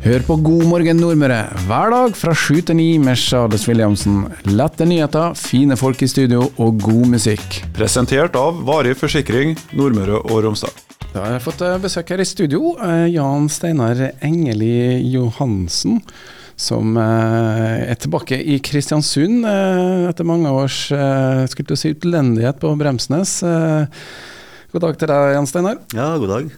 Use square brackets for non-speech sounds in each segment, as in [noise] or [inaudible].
Hør på God morgen Nordmøre hver dag fra sju til ni med Charles Williamsen. Lette nyheter, fine folk i studio og god musikk. Presentert av Varig forsikring Nordmøre og Romsdal. Da har jeg fått eh, besøk her i studio. eh, Jan Steinar Engeli Johansen. Som eh, er tilbake i Kristiansund etter mange års skulle si utlendighet på Bremsnes. God dag til deg, Jan Steinar. Ja, god dag.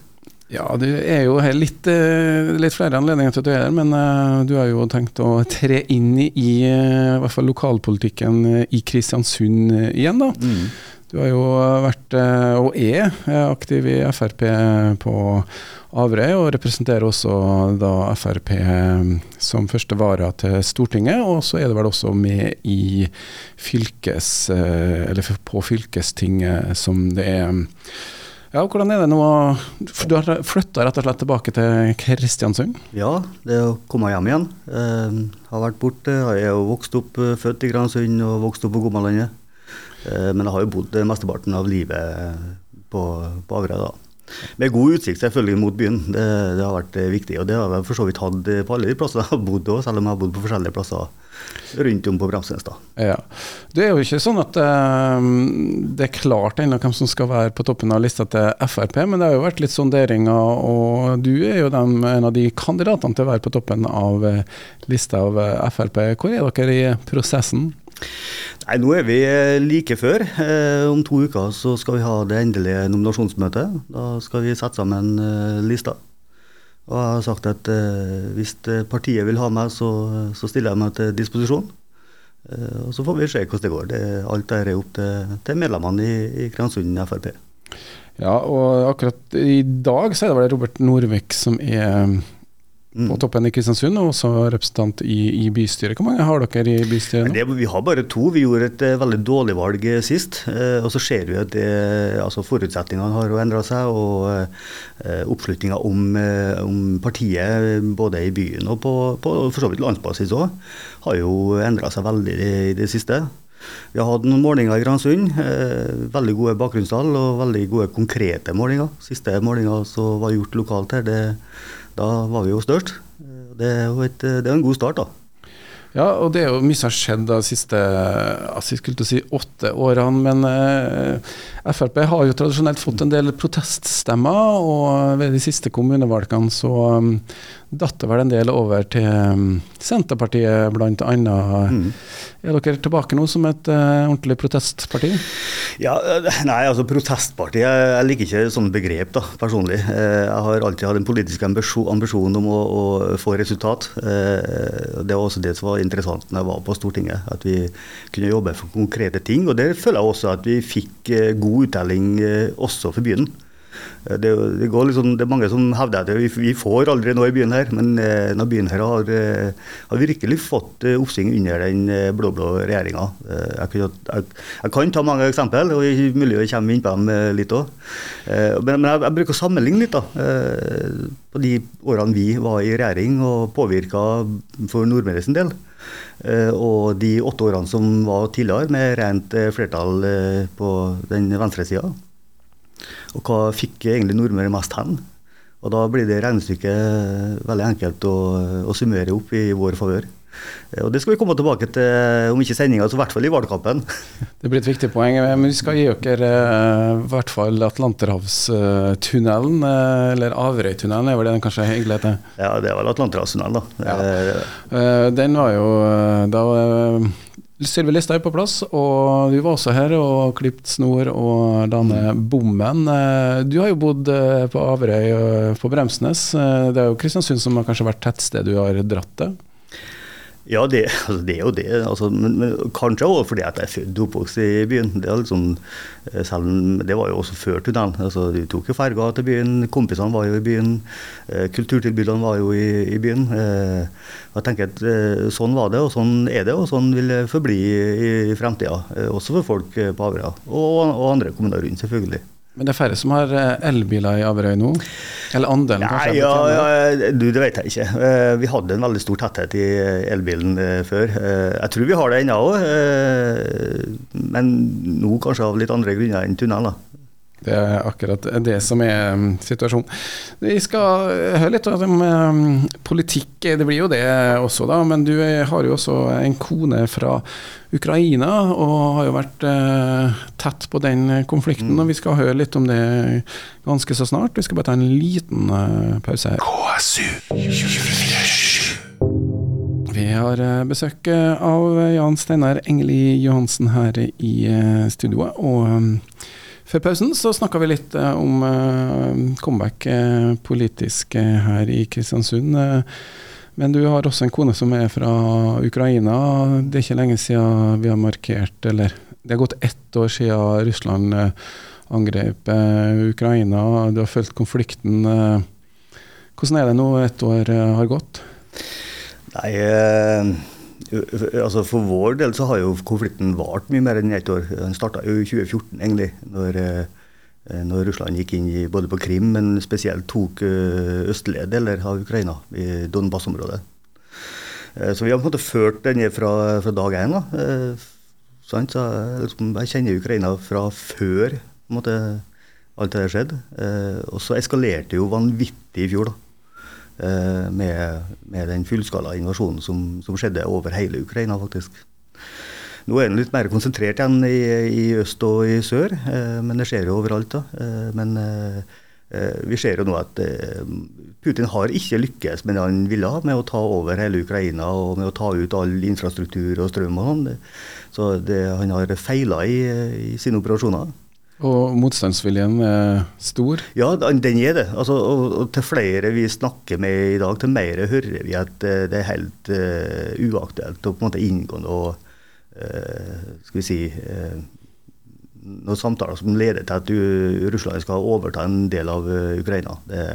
Ja, du er jo her litt, eh, litt flere anledninger til at du er her, men eh, du har jo tenkt å tre inn i, i eh, hvert fall lokalpolitikken i Kristiansund igjen, da. Du har jo vært, og er, aktiv i Frp på Averøy, og representerer også da Frp som første vara til Stortinget, og så er du vel også med i fylkes, eller på fylkestinget som det er ja, hvordan er det nå? Du har flytta rett og slett tilbake til Kristiansund? Ja, det å komme hjem igjen. Eh, har vært borte. Jeg er jo vokst opp, eh, født i Gransund og vokst opp på Gommalandet. Eh, men jeg har jo bodd mesteparten av livet på, på Averøy, da. Med god utsikt selvfølgelig mot byen. Det, det har vært eh, viktig. Og det har jeg for så vidt hatt eh, på alle de plassene jeg har bodd òg, selv om jeg har bodd på forskjellige plasser rundt om på Bremsnes. Ja. Det er jo ikke sånn at eh, det er klart ennå hvem som skal være på toppen av lista til Frp, men det har jo vært litt sonderinger, og du er jo dem, en av de kandidatene til å være på toppen av eh, lista av Frp. Hvor er dere i prosessen? Nei, Nå er vi eh, like før. Eh, om to uker så skal vi ha det endelige nominasjonsmøtet. Da skal vi sette sammen eh, lista. Og jeg har sagt at hvis partiet vil ha meg, så, stiller jeg meg til disposisjon. Og Så får vi se hvordan det går. Det, alt dette er opp til, til medlemmene i, i Kransund Frp. Ja, og akkurat i dag så er det vel Robert Norvik som er Mm. på toppen i Kristiansund, og også representant i, i bystyret. Hvor mange har dere i bystyret nå? Det, vi har bare to. Vi gjorde et uh, veldig dårlig valg eh, sist. Uh, og så ser vi at det, altså forutsetningene har endra seg. Og uh, oppslutninga om, om partiet både i byen og på, på for så vidt landsbasis òg, har jo endra seg veldig i det, det siste. Vi har hatt noen målinger i Gransund. Eh, veldig gode bakgrunnstall og veldig gode konkrete målinger. Siste målinga som var gjort lokalt her, det, da var vi jo størst. Det er jo et, det er en god start, da. Ja, og det er jo mye som har skjedd de siste skulle si åtte årene. Men eh, Frp har jo tradisjonelt fått en del proteststemmer, og ved de siste kommunevalgene så datt det vel en del over til um, Senterpartiet, annet. Mm. Er dere tilbake nå som et uh, ordentlig protestparti? Ja, eh, nei, altså Protestpartiet Jeg, jeg liker ikke sånne begrep, da, personlig. Eh, Jeg har alltid hatt en politisk ambisjon, ambisjon om å, å få resultat. Det var også det som var interessant når jeg var på Stortinget, at vi kunne jobbe for konkrete ting. Og der føler jeg også at vi fikk god uttelling også for byen. Eh, Det, det, liksom, det er mange som hevder at vi, vi får aldri noe i byen her, men eh, denne byen her har, eh, har virkelig fått eh, oppsving under den eh, blå-blå regjeringa. Eh, Jeg, jeg, jeg kan ta mange eksempel, og det er mulig vi kommer inn på dem eh, litt òg. Men, men jeg, jeg bruker å sammenligne litt da, eh, på de årene vi var i regjering og påvirka for Nordmøre sin del. Eh, Og de åtte årene som var tidligere, med rent eh, flertall eh, på den venstre sida. Og hva fikk egentlig Nordmøre mest hen? Og da blir det regnestykket veldig enkelt å, å summere opp i vår favør. Og det skal vi komme tilbake til, om ikke sendinga, så i hvert fall i valgkampen. [laughs] Det blir et viktig poeng, men vi skal gi dere eh, i hvert fall Atlanterhavstunnelen, eh, eller Averøytunnelen er vel det den kanskje egentlig heter. Ja, det er vel Atlanterhavstunnelen, da. Ja. Eh, Eh, Den var jo eh, da eh, Sylvi Listhaug på plass, og du var også her og klippet snor og danne bommen. Eh, Du har jo bodd eh, på Averøy på Bremsnes. Eh, Det er jo Kristiansund som har kanskje vært tettstedet du har dratt til? Ja, det, altså det er jo det. Altså, men, men kanskje også fordi at jeg er født og oppvokst i byen. Det, liksom, eh, selv, det var jo også før tunnelen. Altså, du tok jo ferga til byen, kompisene var jo i byen. eh, Kulturtilbudene var jo i, i byen. Eh, Jeg tenker at Sånn var det, og sånn er det, og sånn vil det forbli i, i fremtida. Også for folk på Averøya, og, og andre kommuner rundt, selvfølgelig. Men det er færre som har eh, elbiler i Averøy nå? Eller andelen, kanskje? Nei, ja, ja, du, det vet jeg ikke. Eh, Vi hadde en veldig stor tetthet i elbilen eh, før. Eh, Jeg tror vi har det ennå òg, men nå kanskje av litt andre grunner enn tunnel. Det er akkurat det som er um, situasjonen. Vi skal høre litt om um, politikk, det blir jo det også, da. Men du har jo også en kone fra Ukraina, og har jo vært uh, tett på den konflikten. Mm. Og vi skal høre litt om det ganske så snart. Vi skal bare ta en liten pause her. KSU vi har besøk av Jan Steinar Engeli Johansen her i studioet. og um, før pausen så snakka vi litt eh, om eh, comeback eh, politisk her i Kristiansund. Men du har også en kone som er fra Ukraina. Det er ikke lenge siden vi har markert, eller det har gått ett år siden Russland angrep Ukraina. Du har fulgt konflikten. Hvordan er det nå et år har gått? Nei, altså For vår del så har jo konflikten vart mye mer enn ett år. Den starta jo i 2014, egentlig. Når, eh, når, Russland gikk inn i, både på Krim, men spesielt tok eh, østlige deler av Ukraina, i Donbas-området. Eh, så vi har på en måte ført denne fra, fra dag én. Så liksom, jeg kjenner Ukraina fra før måte, alt det skjedde. Og så eskalerte jo vanvittig i fjor. da. Eh, med, med, den fullskala invasjonen som, som, skjedde over hele Ukraina, faktisk. Nå er den litt mer konsentrert igjen i, i øst og i sør, eh, men det skjer jo overalt. da. Eh, men vi ser jo nå at Putin har ikke lykkes med det han ville med å ta over hele Ukraina og med å ta ut all infrastruktur og strøm og sånn. Så det, han har feila i, i sine operasjoner. Og motstandsviljen er stor? Ja, den er det. Altså, og, og, til flere vi snakker med i dag, til mer hører vi at uh, det er helt uh, uaktuelt å på en måte inngå noe uh, skal vi si noen samtaler som leder til at du, Russland skal overta en del av Ukraina. Det,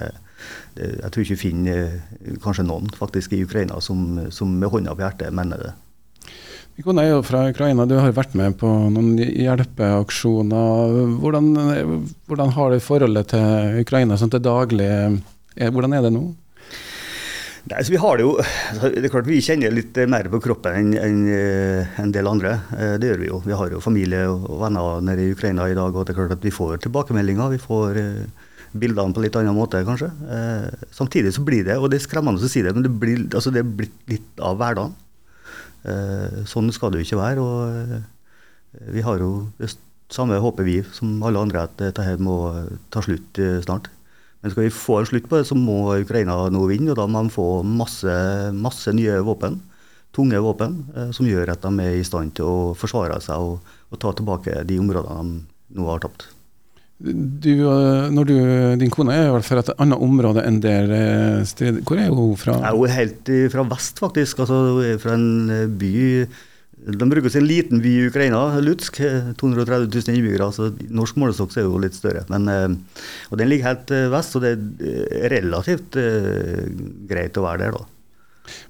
det, jeg tror ikke vi finner kanskje noen faktisk i Ukraina som, som med hånda på hjertet mener det. Ikone er jo fra Ukraina, du har vært med på noen hjelpeaksjoner. Hvordan, hvordan har du forholdet til Ukraina sånn til daglig? Hvordan er det nå? Nei, så vi har det jo, altså, det er klart Vi kjenner litt mer på kroppen enn en, en del andre. Eh, det gjør vi jo. Vi har jo familie og venner nede i Ukraina i dag. og det er klart at Vi får tilbakemeldinger. Vi får eh, bildene på litt annen måte, kanskje. Eh, samtidig så blir det, og det er skremmende å si det, men det blir, altså det blitt litt av hverdagen. Eh, sånn skal det jo ikke være. og eh, Vi har jo det samme håpet vi som alle andre, at dette må ta slutt eh, snart. Men skal vi få en slutt på det, så må Ukraina nå vinne. Og da må de få masse, masse nye våpen, tunge våpen, som gjør at de er i stand til å forsvare seg og, og ta tilbake de områdene de nå har tapt. Du, når du, din kone er vel fra et annet område enn der eh, sted. Hvor er hun fra? Ja, hun er helt fra vest, faktisk. Altså, hun er fra en eh, by De bruker en liten by i Ukraina, Lutsk. 230 000 innbyggere. så Norsk målestokk er jo litt større. Men, eh, og Den ligger helt vest, så det er relativt greit å være der. da.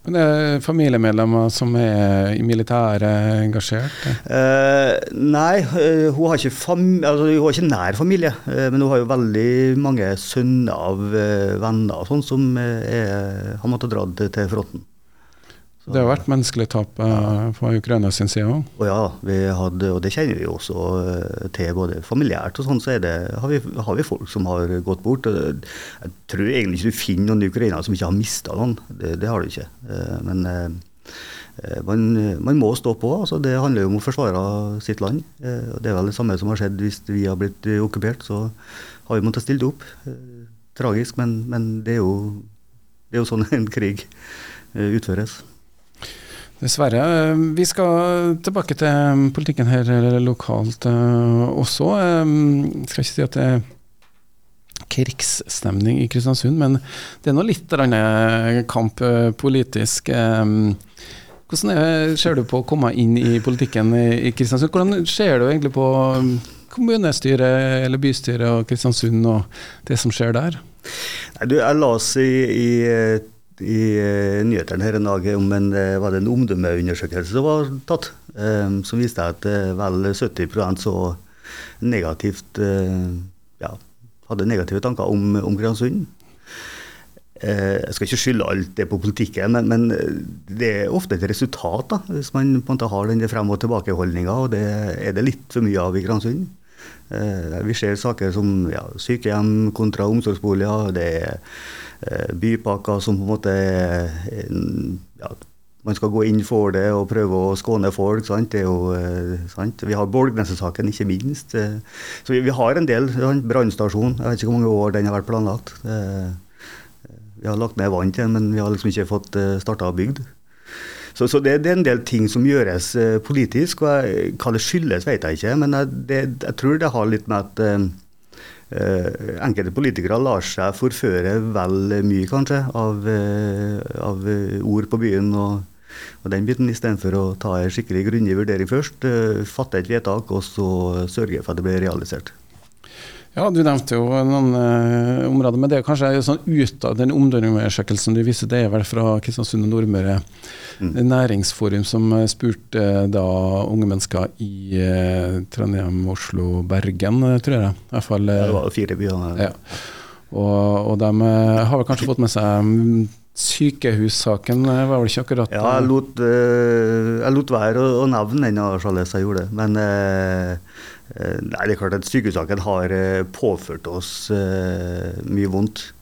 Men det er familiemedlemmer som er i militæret engasjert? Eh, nei, eh, hun har, altså, hun har, ikke nær familie. Eh, men hun har jo veldig mange sønner av eh, venner og sånn som er, har måttet dra til fronten. Det har vært menneskelig tap eh, på Ukraina sin side òg? Og ja, hadde, og det kjenner vi også eh, til både familiært og sånn, så det, har, vi, har, vi, folk som har gått bort. Jeg tror egentlig ikke du finner noen ukrainere som ikke har mista noen. Det, det, har du ikke. Eh, men man, man, må stå på. altså Det handler jo om å forsvare sitt land. Det er vel det samme som har skjedd hvis vi har blitt okkupert. Så har vi måttet stille opp. Tragisk, men, men det, er jo, det er jo sånn [laughs] en krig utføres. Dessverre. Vi skal tilbake til politikken her lokalt uh, også. Jeg skal ikke si at det er krigsstemning i Kristiansund, men det er nå litt kamp uh, politisk. Hvordan er, ser du på å komme inn i politikken i Kristiansund? Hvordan ser du egentlig på kommunestyret eller bystyret og Kristiansund og det som skjer der? Nei, du, jeg las i, i i uh, nyhetene her en dag om en, uh, var det en omdømmeundersøkelse som var tatt, um, som viste at vel 70% så negativt ja, hadde negative tanker om, om Kristiansund. Jeg skal ikke skylde alt det på politikken, men, men, det er ofte et resultat. da, Hvis man på en måte har den frem- og tilbakeholdninga, og det er det litt for mye av i Kristiansund. Eh, vi ser saker som ja, sykehjem kontra omsorgsboliger. Det er eh, bypakker som på en måte ja, man skal gå inn for det og prøve å skåne folk. Sant? Det er jo, eh, sant? Vi har Bolgneset-saken, ikke minst. Så vi, vi har en del. Brannstasjon, jeg vet ikke hvor mange år den har vært planlagt. Vi har lagt ned vann til den, men vi har liksom ikke fått starta bygd. Så, så det, det, er en del ting som gjøres politisk. og jeg, Hva det skyldes, vet jeg ikke. Men jeg, det, jeg tror det har litt med at uh, enkelte politikere lar seg forføre vel mye, kanskje, av, uh, av ord på byen. og og den biten Istedenfor å ta en skikkelig grundig vurdering først, fatte et vedtak og så sørge for at det blir realisert. Ja, Du nevnte jo noen uh, områder, men det er kanskje sånn ut av den omdømmeundersøkelsen du viser, det er vel fra Kristiansund og Nordmøre mm. næringsforum som spurte da unge mennesker i uh, Trondheim, Oslo, Bergen, tror jeg. I hvert fall, uh, ja, det var fire byer. Ja. Og, og de har vel kanskje fått med seg mm, Sykehussaken var vel ikke akkurat Ja, jeg lot, jeg lot være å, nevne den, Charles, jeg gjorde det. Men Eh, nei, det er klart at Sykehussaken har eh, påført oss eh, mye vondt.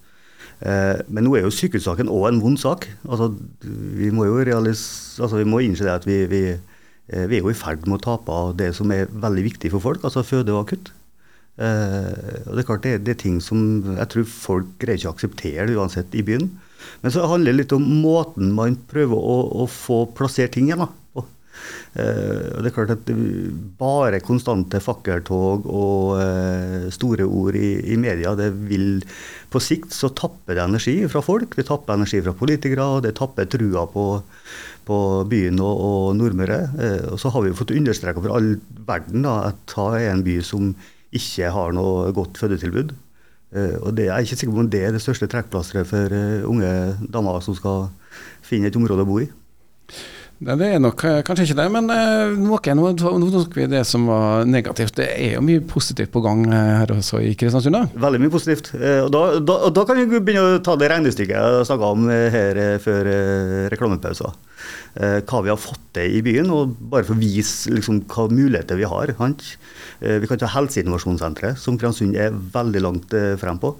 Men nå er jo sykehussaken òg en vond sak. Altså, vi må jo altså, vi må innse at vi, vi, vi, er jo i ferd med å tape av det som er veldig viktig for folk, altså føde og akutt. og Det er klart det, det, er ting som jeg tror folk greier ikke å akseptere uansett i byen. Men så handler det litt om måten man prøver å, å få plassert ting igjen. da. Eh, og det er klart at Bare konstante fakkeltog og eh, store ord i, i, media, det vil på sikt så tapper det energi fra folk. Det tapper energi fra politikere, og det tapper trua på, på byen og, og Nordmøre. Eh, og så har vi fått understreka for all verden da, at Ta er en by som ikke har noe godt fødetilbud. Og det, Jeg er ikke sikker på om det er det største trekkplasteret for unge damer som skal finne et område å bo i. Det er nok eh, kanskje ikke det, men uh, noe, nå, tok vi det som var negativt. Det er jo mye positivt på gang eh, her også i Kristiansund? da? Veldig mye positivt. og, da, da, da, kan vi begynne å ta det regnestykket jeg snakka om her før reklamepausen. hva vi har fått til i byen, og bare for å vise liksom, hva muligheter vi har. vi kan ta Helseinnovasjonssenteret, som Kristiansund er veldig langt frem på.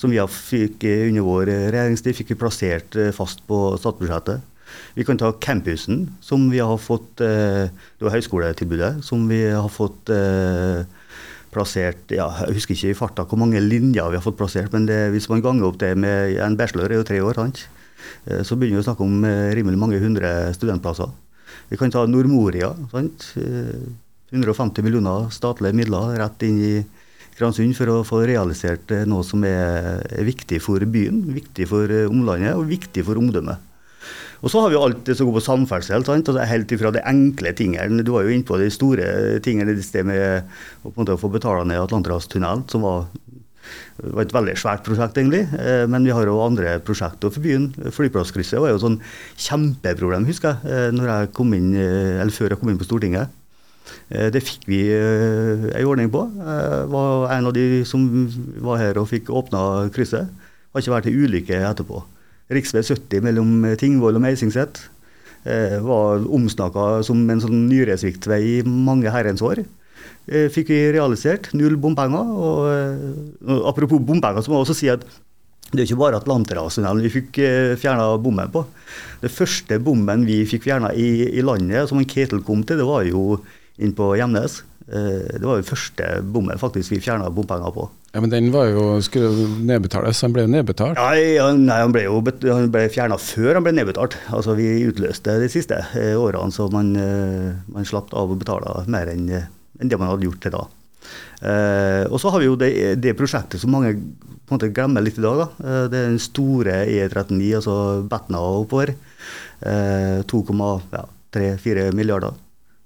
Som vi fikk under vår regjeringstid fikk vi plassert fast på statsbudsjettet. Vi kan ta campusen, som vi har fått eh, Det var høyskoletilbudet som vi har fått eh, plassert ja, Jeg husker ikke i farta hvor mange linjer vi har fått plassert, men det, hvis man ganger opp det med en bachelor, er jo tre år, sant? Eh, så begynner vi å snakke om rimelig mange hundre studentplasser. Vi kan ta Nordmoria. Sant? 150 millioner statlige midler rett inn i Kransund for å få realisert noe som er viktig for byen, viktig for omlandet og viktig for omdømmet. Og så har vi alt det som går på samferdsel. Sant? Altså helt ifra de enkle tingene. Du var jo inne på de store tingene i sted med å, måte, få betale ned Atlanterhavstunnelen, som var, var, et veldig svært prosjekt, egentlig. Eh, men vi har jo andre prosjekter for byen. Flyplasskrysset var jo et sånn kjempeproblem, husker jeg, eh, inn, eh, før jeg kom inn på Stortinget. Det fikk vi ei ordning på. Jeg var en av de som var her og fikk åpna krysset. Har ikke vært i ulykke etterpå. Rv. 70 mellom Tingvoll og Meisingset eh, var omsnakka som en sånn nyresviktvei i mange herrens år. Eh, fikk vi realisert. Null bompenger. Og, og eh, apropos bompenger, så må jeg også si at det er ikke bare Atlanterhavstunnelen vi fikk eh, fjerna bommen på. Det første bommen vi fikk fjerna i, i, landet, som en Ketil kom til, det var jo inn på Gjemnes. Eh, det var jo første bommen faktisk vi fjerna bompenger på. Ja, Men den var jo, skulle nedbetales, han ble jo nedbetalt? Ja, nei, Han ble jo han ble fjerna før han ble nedbetalt. Altså Vi utløste de siste eh, årene, så man, eh, man slapp av å betale mer enn, enn det man hadde gjort til da. Eh, og så har vi jo det, det, prosjektet som mange måte glemmer litt i dag. da. Det er den store E39, altså Betna oppover. Eh, 2,3-4 milliarder.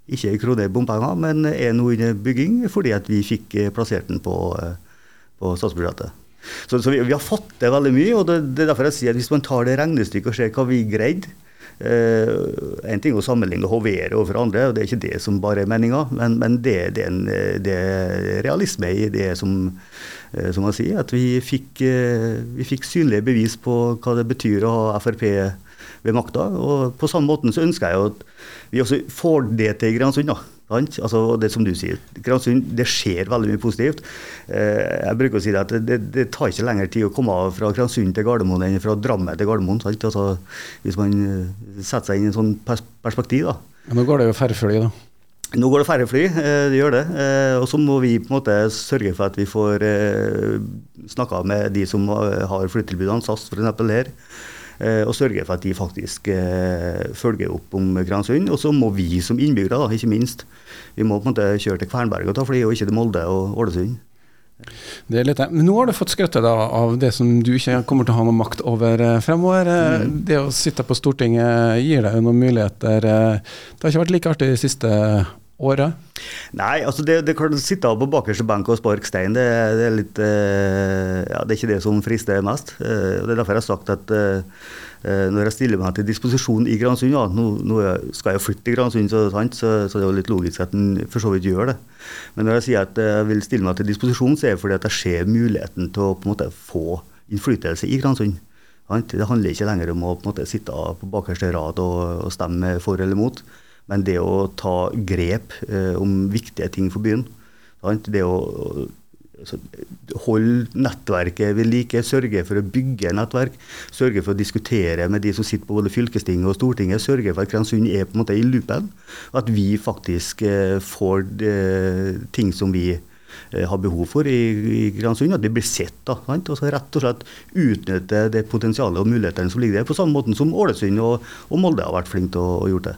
Ikke i kroner bompenger, men er nå under bygging fordi at vi fikk plassert den på eh, på statsbudsjettet. Så, så vi, vi, har fått til veldig mye, og det, det, er derfor jeg sier at hvis man tar det regnestykket og ser hva vi greide eh, En ting er å sammenligne og hovere overfor andre, og det er ikke det som bare er meninga, men, men det, det, er en, det, er realisme i det som, eh, som man sier, at vi fikk, eh, vi fikk synlige bevis på hva det betyr å ha Frp ved makta. Og på samme måte så ønsker jeg at vi også får det til i Gransund. Altså, det som du sier, Gransund, det skjer veldig mye positivt. Eh, jeg bruker å si det at det, det, tar ikke lengre tid å komme fra Gransund til Gardermoen enn fra Drammen til Gardermoen. Altså, hvis man eh, setter seg inn i en sånn perspektiv. da. Men nå går det jo færre fly, da? Nå går det færre fly, eh, det gjør det. Og så må vi på en måte sørge for at vi får snakka med de som har flytilbudene, SAS f.eks. her. Og sørge for at de faktisk følger opp om Kransund. Og så må vi som innbyggere, da, ikke minst, vi må på en måte kjøre til Kvernberg og ta fly, og ikke til Molde og Ålesund. Det er litt, men nå har du fått skrøtte av det som du ikke kommer til å ha noe makt over eh, fremover. Eh, mm. Det å sitte på Stortinget gir deg noen muligheter. Eh, det har ikke vært like artig de siste året? Nei, altså det, det kan sitte på bakerste benk og sparke stein. Det, det, er litt ja, Det er ikke det som frister mest. Det er derfor jeg har sagt at Eh, når jeg stiller meg til disposisjon i Gransund ja, nå, nå, skal jeg flytte til Gransund, så, så, så, det er jo litt logisk at en for så vidt gjør det. Men når jeg sier at jeg vil stille meg til disposisjon, så er det fordi at jeg ser muligheten til å på en måte få innflytelse i Gransund. Det handler ikke lenger om å på en måte sitte på bakerste rad og, og stemme for eller mot, men det å ta grep eh, om viktige ting for byen. Det å Altså, Hold nettverket ved like, sørge for å bygge nettverk. Sørge for å diskutere med de som sitter på både fylkestinget og Stortinget. Sørge for at Kremsund er på en måte i loopen. At vi faktisk eh, får eh, ting som vi har behov for i, i Gransund, At det blir sett. da, sant? Og så rett og slett utnytte det potensialet og mulighetene som ligger der. På samme måte som Ålesund og, og Molde har vært flinke til å, å gjøre det.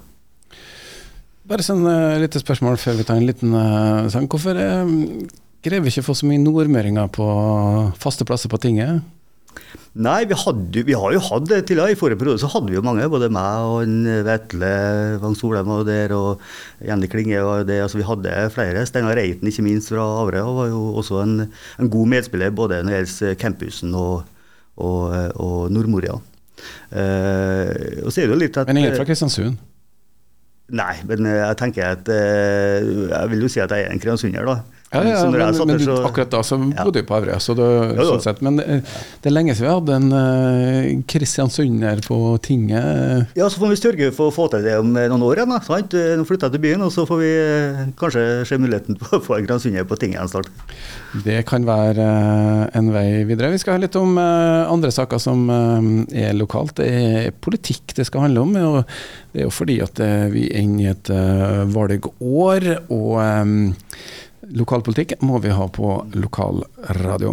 Bare sånn uh, lite spørsmål før vi tar en liten uh, sang. Hvorfor uh, greier vi ikke å få så mye nordmøringer på faste plasser på tinget? Nei, vi, hadde, vi har jo hatt det tidligere. I forrige periode så hadde vi jo mange. Både meg og en Vetle Vang Solheim og der, og Jenny Klinge og det. Altså, vi hadde flere. Steinar Reiten, ikke minst fra Avre, var jo også en, en god medspiller både når det gjelder campusen og, og, og Nordmoria. Eh, og så er det jo litt at Men ingen fra Kristiansund? Nei, men jeg tenker at eh, Jeg vil jo si at jeg er en kristiansunder, da. Ja, ja, men, men du, akkurat da så bodde du på Averøy, så det, sånn sett. Men det, det er lenge siden vi hadde en uh, kristiansunder på tinget. Ja, så får vi sørge for å få til det om noen år igjen. Sant? Nå flytter jeg til byen, og så får vi uh, kanskje se muligheten [laughs] på å få en kristiansunder på tinget en start. Det kan være uh, en vei videre. Vi skal ha litt om andre saker som er lokalt. Det er politikk det skal handle om. og Det er jo fordi at vi er inne i et valgår. og Lokalpolitikk må vi ha på lokalradio.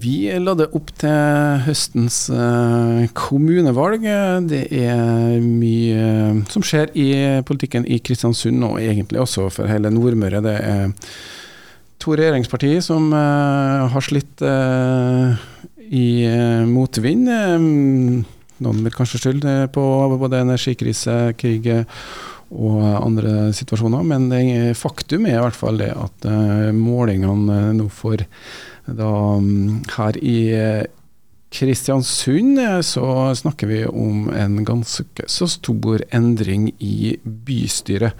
Vi lader opp til høstens uh, kommunevalg. Det er mye uh, som skjer i politikken i Kristiansund, og egentlig også for hele Nordmøre. Det er to regjeringspartier som uh, har slitt i motvind. noen vil kanskje skylde på både energikrise, krig og andre situasjoner. Men det faktum er i hvert fall det at uh, målingene nå for da, mm, her i eh, Kristiansund så snakker vi om en ganske så stor endring i bystyret.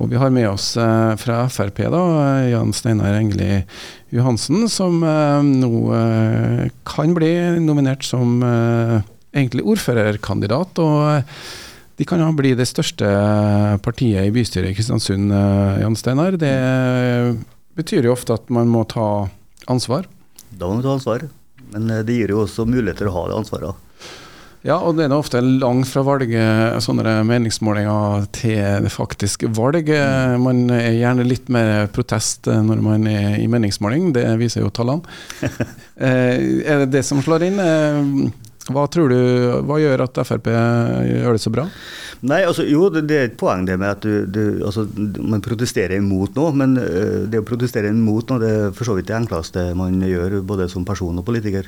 Og vi har med oss uh, fra Frp da, Jan Steinar Engeli Johansen, som uh, nå eh, kan bli nominert som eh, egentlig ordførerkandidat. og de kan bli det største partiet i bystyret i Kristiansund, eh, Jan Steinar. Det betyr jo ofte at man må ta ansvar. Da må man ta ansvar, men eh, det gir jo også muligheter å ha det ansvaret. Ja, og det er ofte langt fra valget, sånne meningsmålinger til det faktiske valg. Man er gjerne litt mer protest når man er i meningsmåling, det viser jo tallene. [laughs] Eh, er det det som slår inn? Hva tror du, hva gjør at Frp gjør det så bra? Nei, altså Jo, det, det er et poeng det med at du, du, altså, man protesterer imot noe. Men uh, det å protestere imot noe det er for så vidt det enkleste man gjør, både som person og politiker.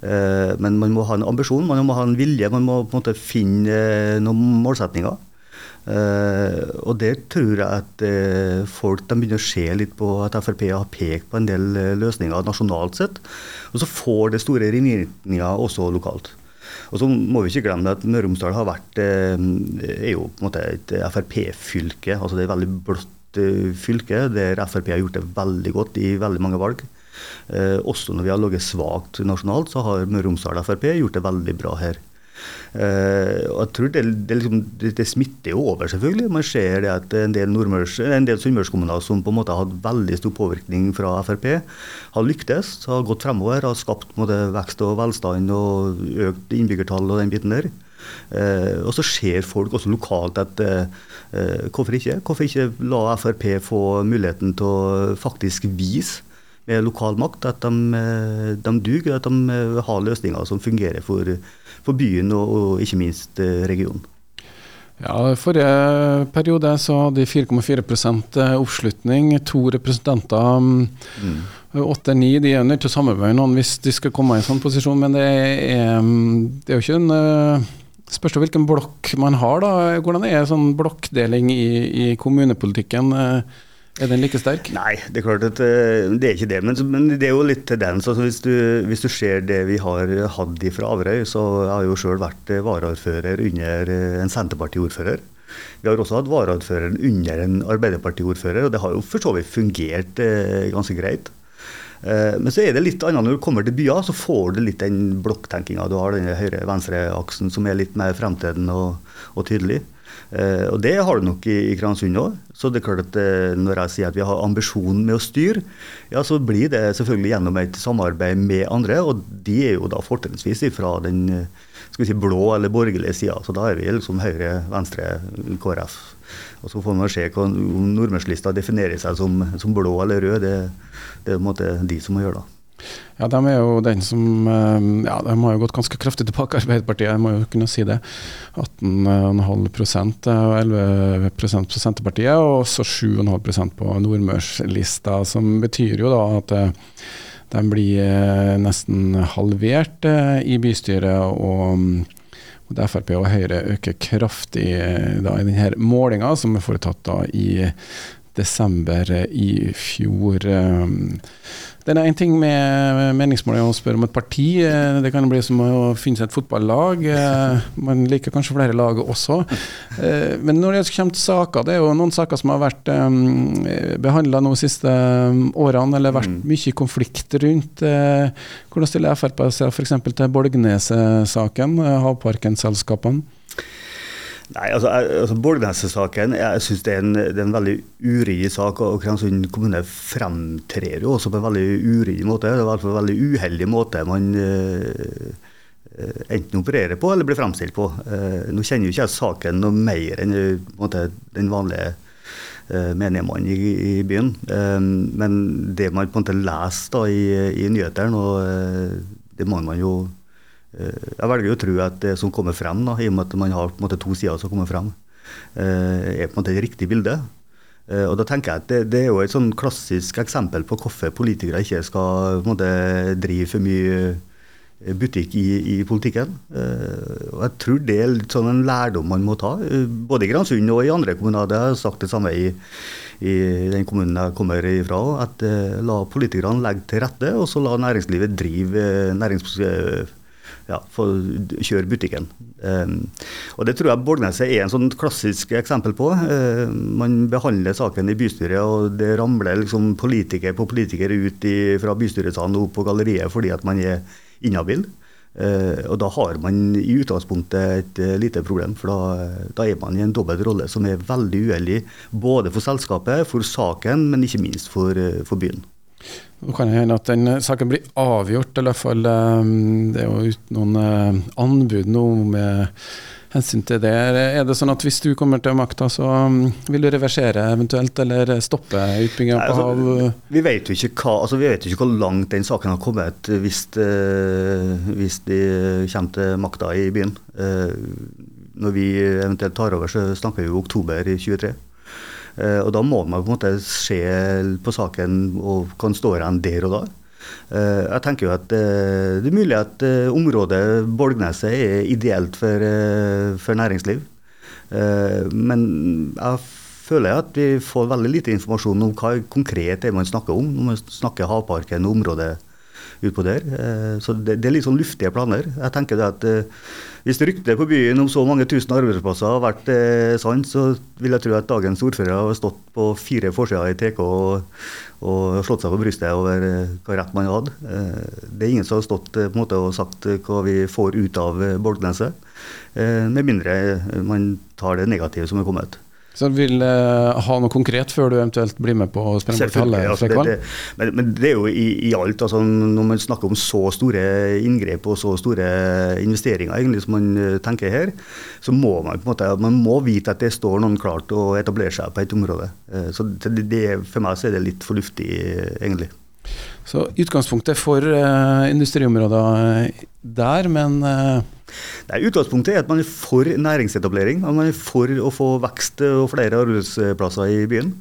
Uh, men man må ha en ambisjon, man må ha en vilje, man må på en måte finne uh, noen målsetninger. Uh, og det tror jeg at uh, folk de begynner å se litt på at Frp har pekt på en del uh, løsninger nasjonalt sett. Og så får det store ringvirkninger også lokalt. Og så må vi ikke glemme at Møre og Romsdal har vært er jo på en måte et Frp-fylke. altså Det er et veldig blått fylke der Frp har gjort det veldig godt i veldig mange valg. også når vi har ligget svakt nasjonalt, så har Møre og Romsdal Frp gjort det veldig bra her. Uh, og jeg tror det, det, liksom, det, det, smitter jo over, selvfølgelig. Man ser det at en del, del sunnmørskommuner som på en måte har hatt veldig stor påvirkning fra Frp, har lyktes, har gått fremover, har skapt måte, vekst og velstand og økt innbyggertall og den biten der. Uh, og så ser folk også lokalt at uh, hvorfor ikke? Hvorfor ikke la Frp få muligheten til å faktisk vise med lokal makt at de, de duger, at de har løsninger som fungerer for for byen og, og ikke minst eh, regionen. Ja, Forrige periode så hadde de 4,4 eh, oppslutning. To representanter. Mm. Åtte-ni de er nødt til å samarbeide noen hvis de skal komme i en sånn posisjon, men det er, det er jo ikke en eh, Spørs hvilken blokk man har, da. Hvordan er sånn blokkdeling i, i kommunepolitikken? Er den like sterk? Nei, det er klart at eh, det er ikke det. Men, men det er jo litt tendens. Altså hvis, du, hvis, du, ser det vi har hatt fra Averøy, så har jeg jo sjøl vært eh, varaordfører under eh, en Senterparti-ordfører. Vi har også hatt varaordføreren under en Arbeiderparti-ordfører, og det har jo for så vidt fungert eh, ganske greit. Eh, men så er det litt annet når du kommer til byer, så får du litt den blokktenkinga. Du har den høyre-venstre-aksen som er litt mer fremtredende og, og tydelig. Eh, og det har du nok i, i Kransund òg. Så det er klart at eh, når jeg sier at vi har ambisjonen med å styre, ja, så blir det selvfølgelig gjennom et samarbeid med andre. Og de er jo da fortrinnsvis fra den skal vi si, blå eller borgerlige sida. Så da er vi liksom Høyre, Venstre, KrF. Og så får man se om nordmennslista definerer seg som, som blå eller rød. Det, det er på en måte de som må gjøre det. Ja, de er jo den som eh, Ja, de har jo gått ganske kraftig tilbake, [laughs] Arbeiderpartiet, jeg må jo kunne si det. 18,5% og 11% på Senterpartiet, og også 7,5% på nordmørslista. Som betyr jo da at eh, de blir eh, nesten halvert i bystyret. og både Frp og Høyre øker kraftig da, i denne målinga, som er foretatt da i desember i fjor. Det er én ting med meningsmålinger å spørre om et parti. Eh, det kan bli som å finne seg et fotballag. Eh, man liker kanskje flere lag også. Eh, men når det kommer til saker, det er jo noen saker som har vært behandla de siste årene, eller vært mm. mye konflikt rundt. Hvordan stiller Frp seg f.eks. til Bolgneset-saken, havparkenselskapene? Nei, altså, altså Borgneset-saken jeg synes det er, en, det er en veldig uryddig sak. og Kristiansund kommune fremtrer jo også på en veldig uryddig måte. Det er i hvert fall en veldig uheldig måte man uh, enten opererer på eller blir fremstilt på. Uh, nå kjenner jo ikke jeg saken noe mer enn måte, den vanlige uh, menige mann i, i, byen. men det man på en måte leser da, i, i nyhetene, det må man jo jeg velger å tro at det som kommer frem, da, i og med at man har måte to sider som kommer frem, eh, er på en måte et riktig bilde. Eh, og da tenker jeg at det, det, er jo et sånn klassisk eksempel på hvorfor politikere ikke skal måte, drive for mye butikk i, i politikken. Og jeg tror det er litt sånn en lærdom man må ta, både i Gransund og i andre kommuner. Det har jeg sagt det samme i, i den kommunen jeg kommer ifra. At la politikerne legge til rette, og så la næringslivet drive nærings ja, for kjøre butikken. Um, og Det tror jeg Bolgneset er en sånn klassisk eksempel på. Uh, man behandler saken i bystyret, og det ramler liksom politiker på politiker ut i, fra bystyresalen opp på galleriet fordi at man er inhabil. Uh, og da har man i utgangspunktet et uh, lite problem, for da, da, er man i en dobbelt rolle som er veldig uheldig både for selskapet, for saken, men ikke minst for, for byen. Nå kan det hende at den eh, saken blir avgjort, eller i hvert fall eh, det er jo uten noen eh, anbud nå med hensyn til det. Er det sånn at hvis du kommer til makta, så mm, vil du reversere eventuelt, eller stoppe utbygginga på altså, hav? Vi vet jo ikke hva, altså jo ikke hvor langt den saken har kommet hvis, hvis de kommer til makta i byen. Når vi eventuelt tar over, så snakker vi jo oktober 2023. Eh, og Da må man på en måte se på saken og kan stå igjen der og da. Eh, jeg tenker jo at eh, Det er mulig at området Bolgneset er ideelt for, for næringsliv. Men jeg føler at vi får veldig lite informasjon om hva konkret det er man snakker om når man snakker havparken og området utpå der. Så det, det, er litt sånn luftige planer. Jeg tenker det at hvis ryktet på byen om så mange tusen arbeidsplasser har vært eh, sant, så vil jeg tro at dagens ordfører har stått på fire forsider i TK og, og, slått seg på brystet over eh, hva rett man hadde. Eh, det er ingen som har stått eh, på en måte, og sagt hva vi får ut av Bolkneset, Med mindre man tar det negative som er kommet. Så du vil eh, ha noe konkret før du eventuelt blir med på å sprenge bort halve altså, men, men, det er jo i, i alt. Altså, når man snakker om så store inngrep og så store investeringer egentlig, som man uh, tenker her, så må man på en måte, man må vite at det står noen klart å etablere seg på et område. Uh, så det, det, For meg så er det litt fornuftig, egentlig. Så utgangspunktet for industriområder der, men Nei, Utgangspunktet er at man er for næringsetablering. At man er for å få vekst og flere arbeidsplasser i byen.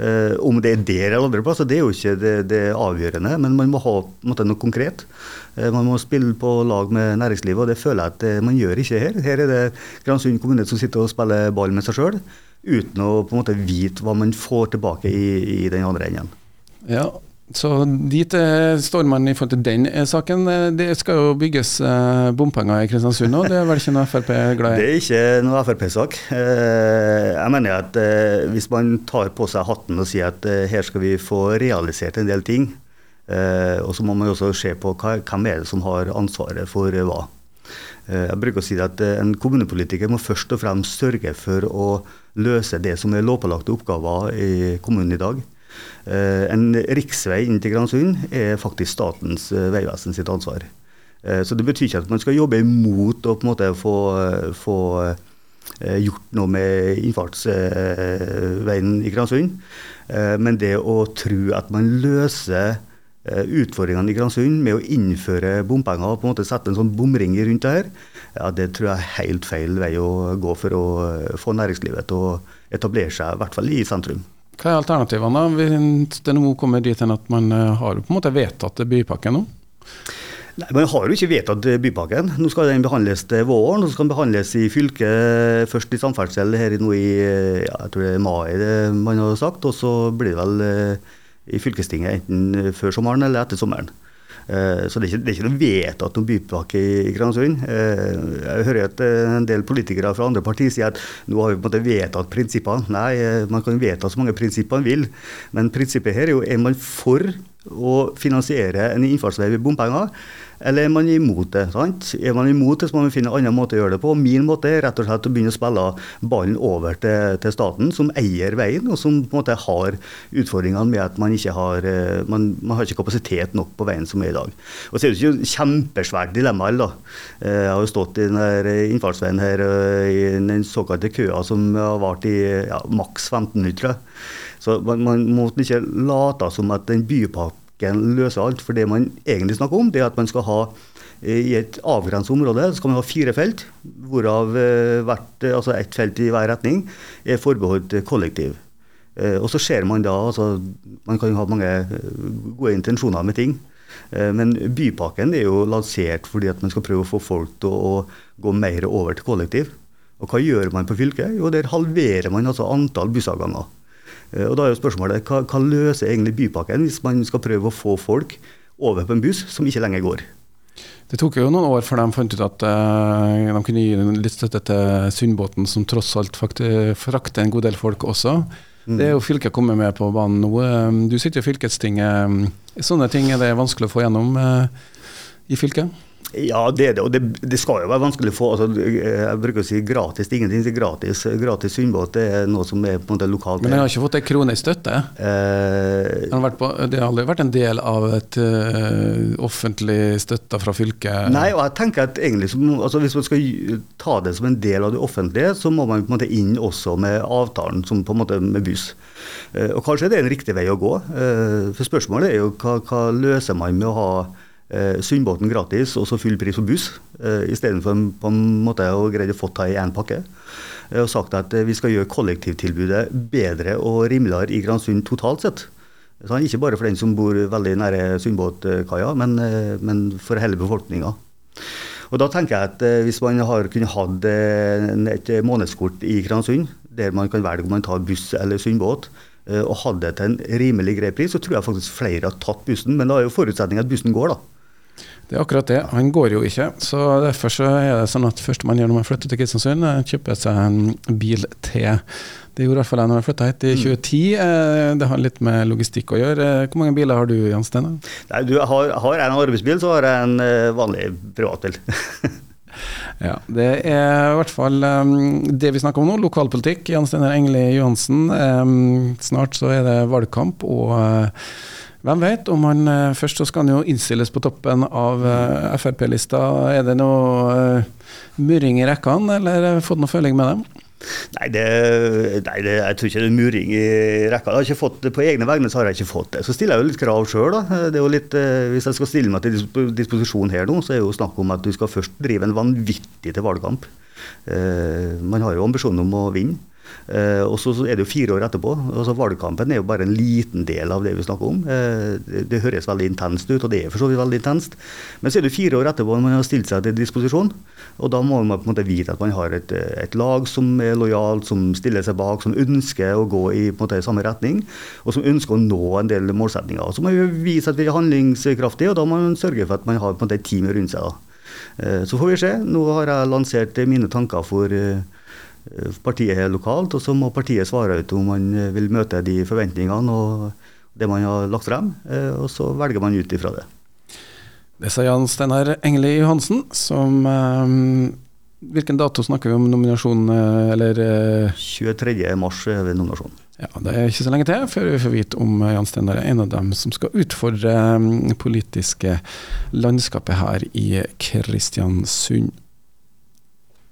Uh, om det er der eller andre plasser, det er jo ikke det, det avgjørende. Men man må ha måtte, noe konkret. Eh, man må spille på lag med næringslivet, og det føler jeg at eh, man gjør ikke her. Her er det Gransund kommune som sitter og spiller ball med seg sjøl, uten å på en måte vite hva man får tilbake i, i den andre enden. Ja, så dit eh, står man i forhold til den eh, saken. Eh, det skal jo bygges bompenger i Kristiansund nå, det er vel ikke noe Frp glad i? Det er ikke noe Frp-sak. Jeg mener at hvis man tar på seg hatten og sier at her skal vi få realisert en del ting, og så må man også se på hvem er det som har ansvaret for hva. Jeg bruker å si at En kommunepolitiker må først og fremst sørge for å løse det som er lovpålagte oppgaver i kommunen i dag. Eh, en riksvei inn til Gransund er faktisk Statens eh, vegvesen sitt ansvar. Eh, så Det betyr ikke at man skal jobbe imot å på en måte få, få gjort noe med innfartsveien i Gransund. Men det å tro at man løser utfordringene i Gransund med å innføre bompenger og på en måte sette en sånn bomring rundt det her, ja, det tror jeg er helt feil vei å gå for å få næringslivet til å etablere seg, i hvert fall i sentrum. Hva er alternativene da? hvis det nå kommer dit hen at man eh, har på en måte vedtatt bypakken nå? Nei, Man har jo ikke vedtatt bypakken. Nå skal den behandles til våren. og så skal den behandles i fylket, først i samferdsel her nå i ja, jeg tror det er mai, det man har sagt. Og så blir det vel eh, i fylkestinget enten før sommeren eller etter sommeren. Eh, så det er, ikke, det er ikke noe vedtatt noen bypakke i Gransund. Eh, jeg hører at eh, en del politikere fra andre partier sier at nå har vi på en måte vedtatt prinsippene. Nei, man kan vedta så mange prinsipper man vil, men prinsippet her er jo er man for å finansiere en innfartsvei ved bompenger. Eller er man imot det? sant? Er man imot det, så må man finne en annen måte å gjøre det på. Min måte er rett og slett å begynne å spille ballen over til, til staten, som eier veien, og som på en måte har utfordringene med at man ikke har, eh, man, man har ikke kapasitet nok på veien som er i dag. Og så er det ikke et kjempesvært dilemma. da. Eh, jeg har jo stått i den innfartsveien her eh, i den såkalte køa som har vart i ja, maks 15 minutter. Så man, man må ikke late som at den bypakken ikke løser alt. For det man egentlig snakker om, det er at man skal ha eh, i et avgrenset område skal man ha fire felt, hvorav eh, hvert, eh, altså ett felt i hver retning er forbeholdt kollektiv. Og så ser man da altså, Man kan ha mange gode intensjoner med ting. Men bypakken er jo lansert fordi at man skal prøve å få folk til å gå mer over til kollektiv. Og hva gjør man på fylket? Jo, der halverer man altså antall bussavganger. Eh, og da er jo spørsmålet hva, hva løser egentlig bypakken hvis man skal prøve å få folk over på en buss som ikke lenger går? Det tok jo noen år før de fant ut at uh, de kunne gi litt støtte til Sundbåten, som tross alt frakter en god del folk også. Mm. Det er jo fylket kommet med på banen nå. Eh, du sitter i fylkestinget. Sånne ting er det vanskelig å få gjennom uh, i fylket? Ja, det er det. Og det, det, skal jo være vanskelig å få. Altså, jeg bruker å si gratis. Ingenting er gratis. Gratis sundbåt er noe som er på en måte lokalt. Men den har ikke fått ei krone i støtte? Eh, har på, det har aldri vært en del av et uh, offentlig støtte fra fylket? Nei, og jeg tenker at egentlig altså, hvis man skal ta det som en del av det offentlige, så må man på en måte inn også med avtalen som på en måte med buss. Eh, og kanskje det er en riktig vei å gå. Eh, for spørsmålet er jo hva, hva løser man med å ha eh, Sundbåten gratis og så full pris på buss, eh, istedenfor på en måte å greie å få ta i én pakke. Eh, og sagt at eh, vi skal gjøre kollektivtilbudet bedre og rimeligere i Gransund totalt sett. Sånn, ikke bare for den som bor veldig nære Sundbåtkaia, men, eh, men for hele befolkninga. Og da tenker jeg at eh, Hvis man har kunnet hatt et månedskort i Gransund, der man kan velge om man tar buss eller Sundbåt, og hadde det til en rimelig grei pris, så tror jeg faktisk flere har tatt bussen. Men da er jo forutsetningen at bussen går, da. Det er akkurat det. Han går jo ikke. så Derfor så er det sånn at første man gjør når man flytter til Kristiansund, er å kjøpe seg en bil til. Det gjorde i hvert fall jeg når jeg flytta hit i 2010. Mm. Eh, det har litt med logistikk å gjøre. Hvor mange biler har du, Jan Steinar? Du har, har en arbeidsbil, så har jeg en eh, vanlig privatbil. [laughs] Ja, Det er i hvert fall um, det vi snakker om nå, lokalpolitikk. Jan Steinar Engeli Johansen. Um, snart så er det valgkamp, og uh, hvem vet om han uh, Først så skal han jo innstilles på toppen av uh, Frp-lista. Er det noe murring i rekkene, eller fått noe føling med dem? Nei, det, nei det, jeg tror ikke det er muring i rekka. Jeg har ikke fått det På egne vegne så har jeg ikke fått det. Så stiller jeg jo litt krav sjøl. Hvis jeg skal stille meg til disposisjon her nå, så er det jo snakk om at du skal først drive en vanvittig til valgkamp. Eh, man har jo ambisjonen om å vinne. Eh, og så er det jo fire år etterpå. altså Valgkampen er jo bare en liten del av det vi snakker om. Eh, det, høres veldig intenst ut, og det er for så vidt veldig intenst. Men så er det fire år etterpå når man har stilt seg til disposisjon. Og da må man på en måte vite at man har et, et lag som er lojalt, som stiller seg bak, som ønsker å gå i på en måte, samme retning, og som ønsker å nå en del målsetninger. Så må vi vise at vi er handlingskraftige, og da må man sørge for at man har på en måte, et team rundt seg. da. Eh, så får vi se. Nå har jeg lansert mine tanker for partiet er lokalt, og så må partiet svare ut om man eh, vil møte de forventningene og det man har lagt frem, eh, og så velger man ut ifra det. Det sa Jan Steinar Engeli Johansen, som Hvilken dato snakker vi om nominasjonen, eller 23. mars er det nominasjonen. Ja, Det er ikke så lenge til før vi får vite om Jan Steinar er en av dem som skal utfordre det politiske landskapet her i Kristiansund.